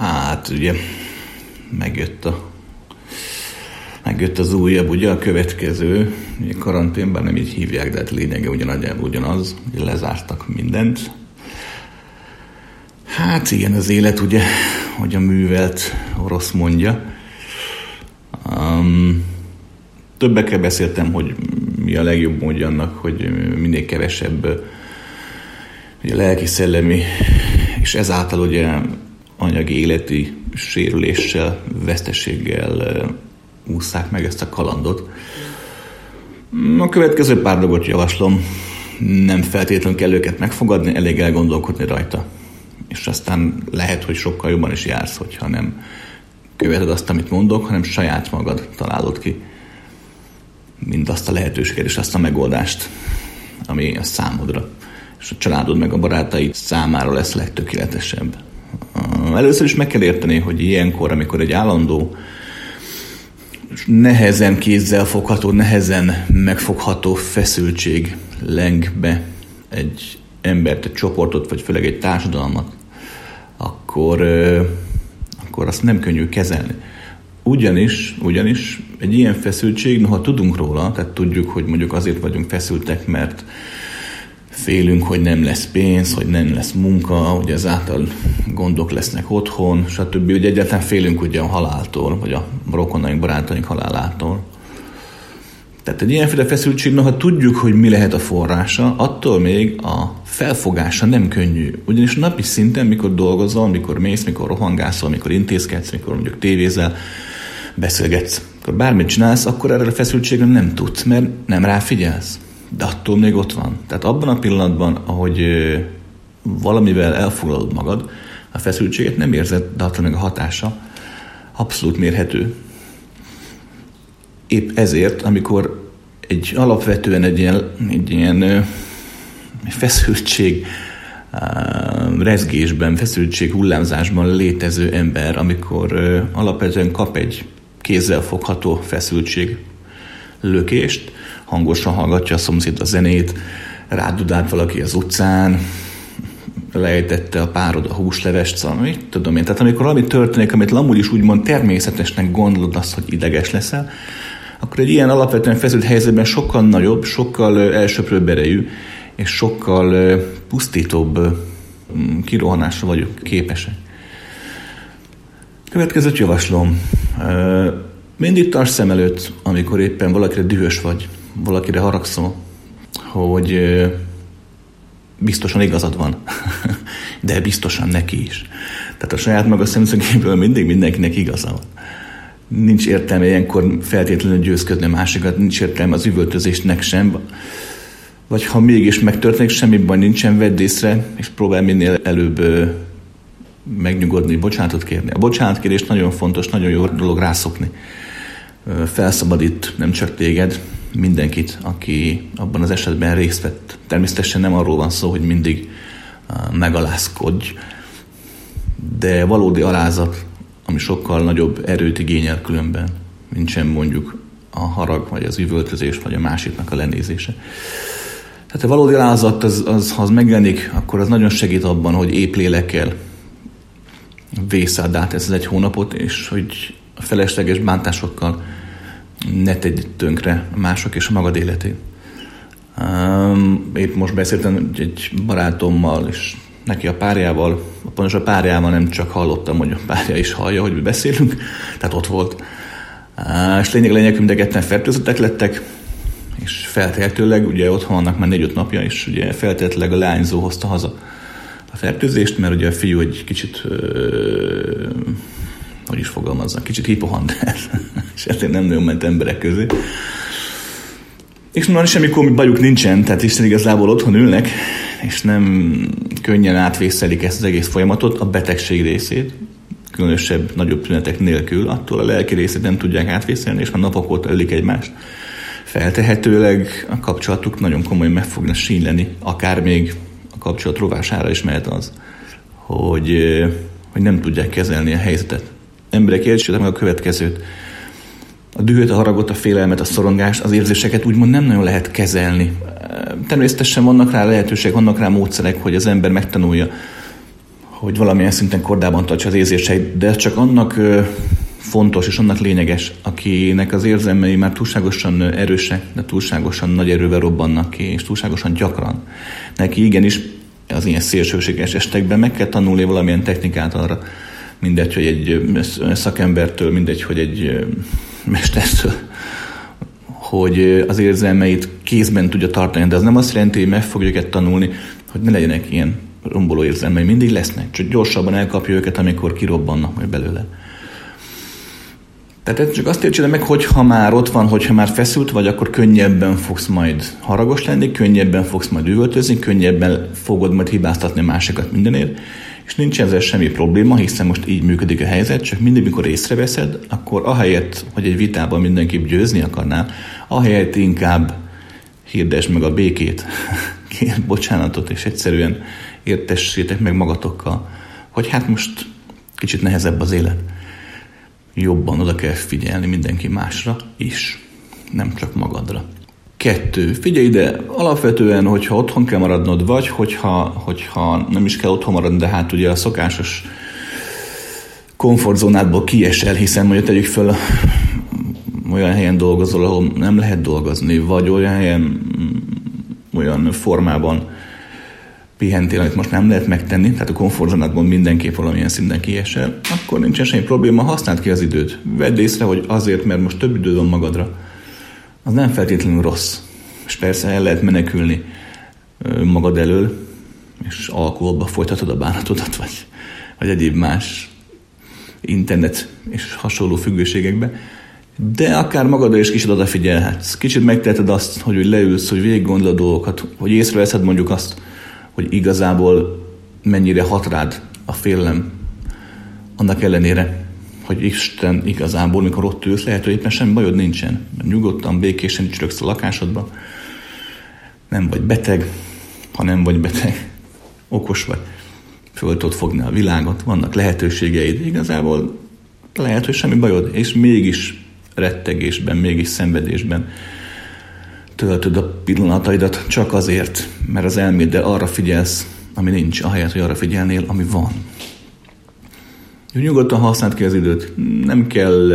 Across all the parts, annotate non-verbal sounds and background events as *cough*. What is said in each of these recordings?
Hát ugye megjött a megjött az újabb, ugye a következő, ugye karanténban nem így hívják, de hát lényege ugyanaz, ugyanaz, ugye lezártak mindent. Hát igen, az élet ugye, hogy a művelt orosz mondja. Um, többekkel beszéltem, hogy mi a legjobb módja annak, hogy minél kevesebb ugye lelki-szellemi, és ezáltal ugye anyagi életi sérüléssel, veszteséggel ússzák meg ezt a kalandot. A következő pár dolgot javaslom, nem feltétlenül kell őket megfogadni, elég elgondolkodni rajta. És aztán lehet, hogy sokkal jobban is jársz, hogyha nem követed azt, amit mondok, hanem saját magad találod ki mind azt a lehetőséget és azt a megoldást, ami a számodra és a családod meg a barátaid számára lesz legtökéletesebb. Először is meg kell érteni, hogy ilyenkor, amikor egy állandó, nehezen kézzel fogható, nehezen megfogható feszültség leng be egy embert, egy csoportot, vagy főleg egy társadalmat, akkor, akkor azt nem könnyű kezelni. Ugyanis, ugyanis egy ilyen feszültség, noha tudunk róla, tehát tudjuk, hogy mondjuk azért vagyunk feszültek, mert félünk, hogy nem lesz pénz, hogy nem lesz munka, hogy ezáltal gondok lesznek otthon, stb. Ugye egyáltalán félünk ugye a haláltól, vagy a rokonaink, barátaink halálától. Tehát egy ilyenféle feszültség, noha tudjuk, hogy mi lehet a forrása, attól még a felfogása nem könnyű. Ugyanis napi szinten, mikor dolgozol, mikor mész, mikor rohangászol, mikor intézkedsz, mikor mondjuk tévézel, beszélgetsz, akkor bármit csinálsz, akkor erre a feszültségre nem tudsz, mert nem rá figyelsz. De attól még ott van. Tehát abban a pillanatban, ahogy valamivel elfoglalod magad, a feszültséget nem érzed, de attól még a hatása abszolút mérhető. Épp ezért, amikor egy alapvetően egy ilyen, egy ilyen feszültség rezgésben, feszültség hullámzásban létező ember, amikor alapvetően kap egy kézzel fogható feszültség lökést, hangosan hallgatja a szomszéd a zenét, rádudált valaki az utcán, lejtette a párod a húslevest, szóval mit tudom én. Tehát amikor valami történik, amit amúgy is úgymond természetesnek gondolod azt, hogy ideges leszel, akkor egy ilyen alapvetően feszült helyzetben sokkal nagyobb, sokkal elsöprőbb erejű, és sokkal pusztítóbb kirohanásra vagyok képesek. Következőt javaslom. Mindig tarts szem előtt, amikor éppen valakire dühös vagy, valakire haragszol, hogy biztosan igazad van, *laughs* de biztosan neki is. Tehát a saját maga szemszögéből mindig mindenkinek igaza van. Nincs értelme ilyenkor feltétlenül győzködni a másikat, nincs értelme az üvöltözésnek sem, vagy ha mégis megtörténik, semmi baj nincsen, vedd észre, és próbál minél előbb megnyugodni, bocsánatot kérni. A bocsánatkérés nagyon fontos, nagyon jó dolog rászokni. Felszabadít nem csak téged, mindenkit, aki abban az esetben részt vett. Természetesen nem arról van szó, hogy mindig megalázkodj, de valódi alázat, ami sokkal nagyobb erőt igényel különben, mint sem mondjuk a harag, vagy az üvöltözés, vagy a másiknak a lenézése. Tehát a valódi alázat, az, az, ha az megjelenik, akkor az nagyon segít abban, hogy épp lélekkel vészád át ez egy hónapot, és hogy a felesleges bántásokkal ne tegy tönkre mások és a magad életét. Épp most beszéltem egy barátommal, és neki a párjával, pontos a párjával nem csak hallottam, hogy a párja is hallja, hogy mi beszélünk, tehát ott volt. És lényeg, lényeg, mind fertőzöttek lettek, és feltehetőleg, ugye otthon vannak már négy-öt napja, és ugye feltehetőleg a lányzó hozta haza a fertőzést, mert ugye a fiú egy kicsit, ö, hogy is fogalmazza, kicsit hipohander, *laughs* és ezért nem nagyon ment emberek közé. És már semmi komi bajuk nincsen, tehát Isten igazából otthon ülnek, és nem könnyen átvészelik ezt az egész folyamatot, a betegség részét, különösebb, nagyobb tünetek nélkül, attól a lelki részét nem tudják átvészelni, és már napok óta ölik egymást. Feltehetőleg a kapcsolatuk nagyon komolyan meg fogna sínyleni, akár még a kapcsolat rovására is mehet az, hogy, hogy nem tudják kezelni a helyzetet. Emberek értsétek meg a következőt. A dühöt, a haragot, a félelmet, a szorongást, az érzéseket úgymond nem nagyon lehet kezelni. Természetesen vannak rá lehetőség, vannak rá módszerek, hogy az ember megtanulja, hogy valamilyen szinten kordában tartsa az érzéseit, de csak annak fontos és annak lényeges, akinek az érzelmei már túlságosan erősek, de túlságosan nagy erővel robbannak ki, és túlságosan gyakran. Neki igenis az ilyen szélsőséges estekben meg kell tanulni valamilyen technikát arra, mindegy, hogy egy szakembertől, mindegy, hogy egy mestertől, hogy az érzelmeit kézben tudja tartani, de az nem azt jelenti, hogy meg fogja őket tanulni, hogy ne legyenek ilyen romboló érzelmei. Mindig lesznek, csak gyorsabban elkapja őket, amikor kirobbannak majd belőle. Tehát csak azt értsél meg, hogy ha már ott van, hogyha már feszült vagy, akkor könnyebben fogsz majd haragos lenni, könnyebben fogsz majd üvöltözni, könnyebben fogod majd hibáztatni másikat mindenért, és nincs ezzel semmi probléma, hiszen most így működik a helyzet, csak mindig, mikor észreveszed, akkor ahelyett, hogy egy vitában mindenki győzni akarnál, ahelyett inkább hirdesd meg a békét, *laughs* kér bocsánatot, és egyszerűen értessétek meg magatokkal, hogy hát most kicsit nehezebb az élet. Jobban oda kell figyelni mindenki másra is, nem csak magadra. Kettő. Figyelj ide, alapvetően, hogyha otthon kell maradnod, vagy hogyha, hogyha nem is kell otthon maradni, de hát ugye a szokásos komfortzónádból kiesel, hiszen mondjuk tegyük föl, olyan helyen dolgozol, ahol nem lehet dolgozni, vagy olyan helyen, olyan formában pihentél, amit most nem lehet megtenni, tehát a komfortzónádból mindenképp valamilyen szinten kiesel, akkor nincsen semmi probléma, használd ki az időt. Vedd észre, hogy azért, mert most több időd van magadra, az nem feltétlenül rossz. És persze el lehet menekülni magad elől, és alkoholba folytatod a bánatodat, vagy, vagy egyéb más internet és hasonló függőségekbe, de akár magadra is kicsit odafigyelhetsz. Kicsit megteheted azt, hogy leülsz, hogy végig gondolod a dolgokat, hogy észreveszed mondjuk azt, hogy igazából mennyire hat rád a félelem, annak ellenére, hogy Isten igazából, mikor ott ülsz, lehet, hogy éppen semmi bajod nincsen. Nyugodtan, békésen csöröksz a lakásodba. Nem vagy beteg, ha nem vagy beteg, *laughs* okos vagy, föl tudod fogni a világot, vannak lehetőségeid. Igazából lehet, hogy semmi bajod, és mégis rettegésben, mégis szenvedésben töltöd a pillanataidat csak azért, mert az elméddel arra figyelsz, ami nincs, ahelyett, hogy arra figyelnél, ami van. Nyugodtan használd ki az időt. Nem kell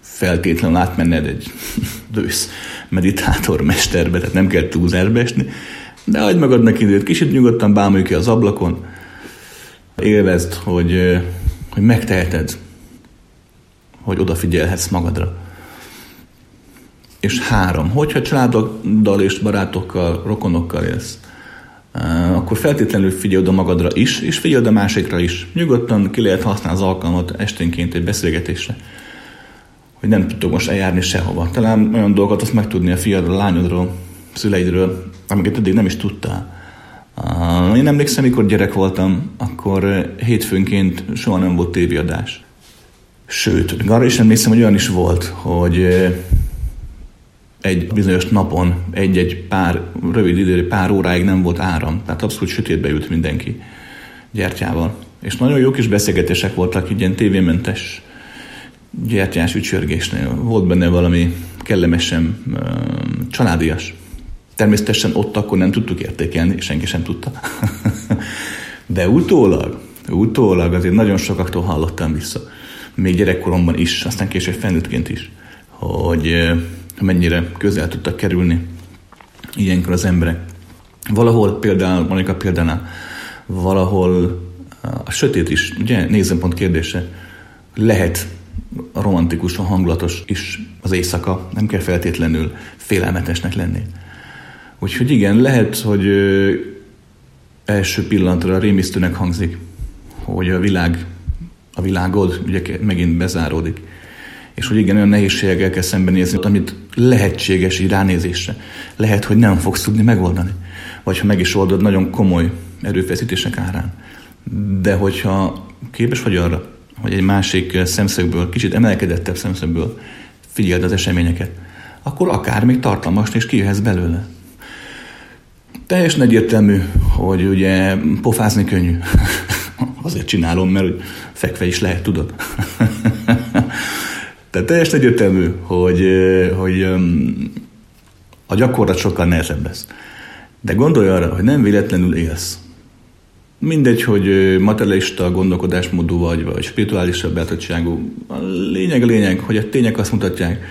feltétlenül átmenned egy *laughs* dősz meditátor mesterbe, tehát nem kell túlzásba esni, de adj magadnak időt, kicsit nyugodtan bámulj ki az ablakon, élvezd, hogy, hogy megteheted, hogy odafigyelhetsz magadra. És három, hogyha családoddal és barátokkal, rokonokkal élsz, akkor feltétlenül figyeld a magadra is, és figyeld a másikra is. Nyugodtan ki lehet használni az alkalmat esténként egy beszélgetésre, hogy nem tudtok most eljárni sehova. Talán olyan dolgokat azt megtudni a fiadról, a lányodról, a szüleidről, amiket eddig nem is tudtál. Én emlékszem, mikor gyerek voltam, akkor hétfőnként soha nem volt tévéadás. Sőt, arra is emlékszem, hogy olyan is volt, hogy egy bizonyos napon egy-egy pár, rövid idő, pár óráig nem volt áram, tehát abszolút sötétbe ült mindenki gyertyával. És nagyon jó kis beszélgetések voltak, így ilyen tévémentes gyertyás ücsörgésnél. Volt benne valami kellemesen uh, családias. Természetesen ott akkor nem tudtuk értékelni, senki sem tudta. *laughs* De utólag, utólag azért nagyon sokaktól hallottam vissza, még gyerekkoromban is, aztán később felnőttként is, hogy mennyire közel tudtak kerülni ilyenkor az emberek. Valahol például, Monika példánál, valahol a sötét is, ugye nézőpont kérdése, lehet romantikus, hangulatos is az éjszaka, nem kell feltétlenül félelmetesnek lenni. Úgyhogy igen, lehet, hogy első pillanatra rémisztőnek hangzik, hogy a világ, a világod ugye megint bezáródik és hogy igen, olyan nehézségekkel kell szembenézni, amit lehetséges így ránézésre. Lehet, hogy nem fogsz tudni megoldani. Vagy ha meg is oldod, nagyon komoly erőfeszítések árán. De hogyha képes vagy arra, hogy egy másik szemszögből, kicsit emelkedettebb szemszögből figyeld az eseményeket, akkor akár még tartalmas és kijöhetsz belőle. Teljesen egyértelmű, hogy ugye pofázni könnyű. *laughs* Azért csinálom, mert fekve is lehet, tudod. *laughs* Tehát teljesen egyértelmű, hogy, hogy a gyakorlat sokkal nehezebb lesz. De gondolj arra, hogy nem véletlenül élsz. Mindegy, hogy materialista gondolkodásmódú vagy, vagy spirituálisabb beállítottságú. A lényeg a lényeg, hogy a tények azt mutatják,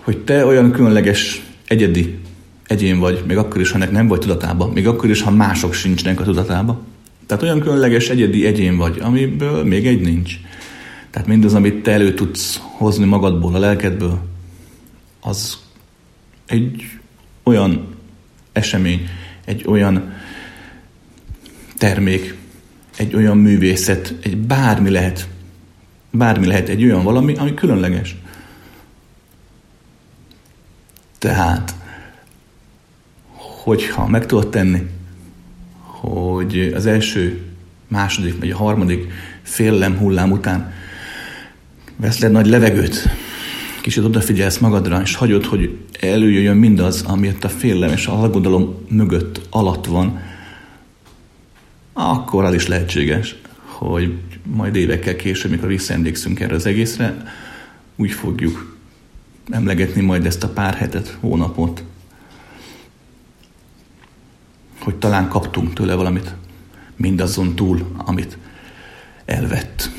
hogy te olyan különleges, egyedi egyén vagy, még akkor is, ha ennek nem vagy tudatában, még akkor is, ha mások sincsnek a tudatában. Tehát olyan különleges, egyedi egyén vagy, amiből még egy nincs. Tehát mindaz, amit te elő tudsz hozni magadból, a lelkedből, az egy olyan esemény, egy olyan termék, egy olyan művészet, egy bármi lehet, bármi lehet egy olyan valami, ami különleges. Tehát, hogyha meg tudod tenni, hogy az első, második vagy a harmadik félelem hullám után veszed nagy levegőt, kicsit odafigyelsz magadra, és hagyod, hogy előjöjjön mindaz, amit a félelem és a aggodalom mögött alatt van, akkor az is lehetséges, hogy majd évekkel később, mikor visszaemlékszünk erre az egészre, úgy fogjuk emlegetni majd ezt a pár hetet, hónapot, hogy talán kaptunk tőle valamit, mindazon túl, amit elvett.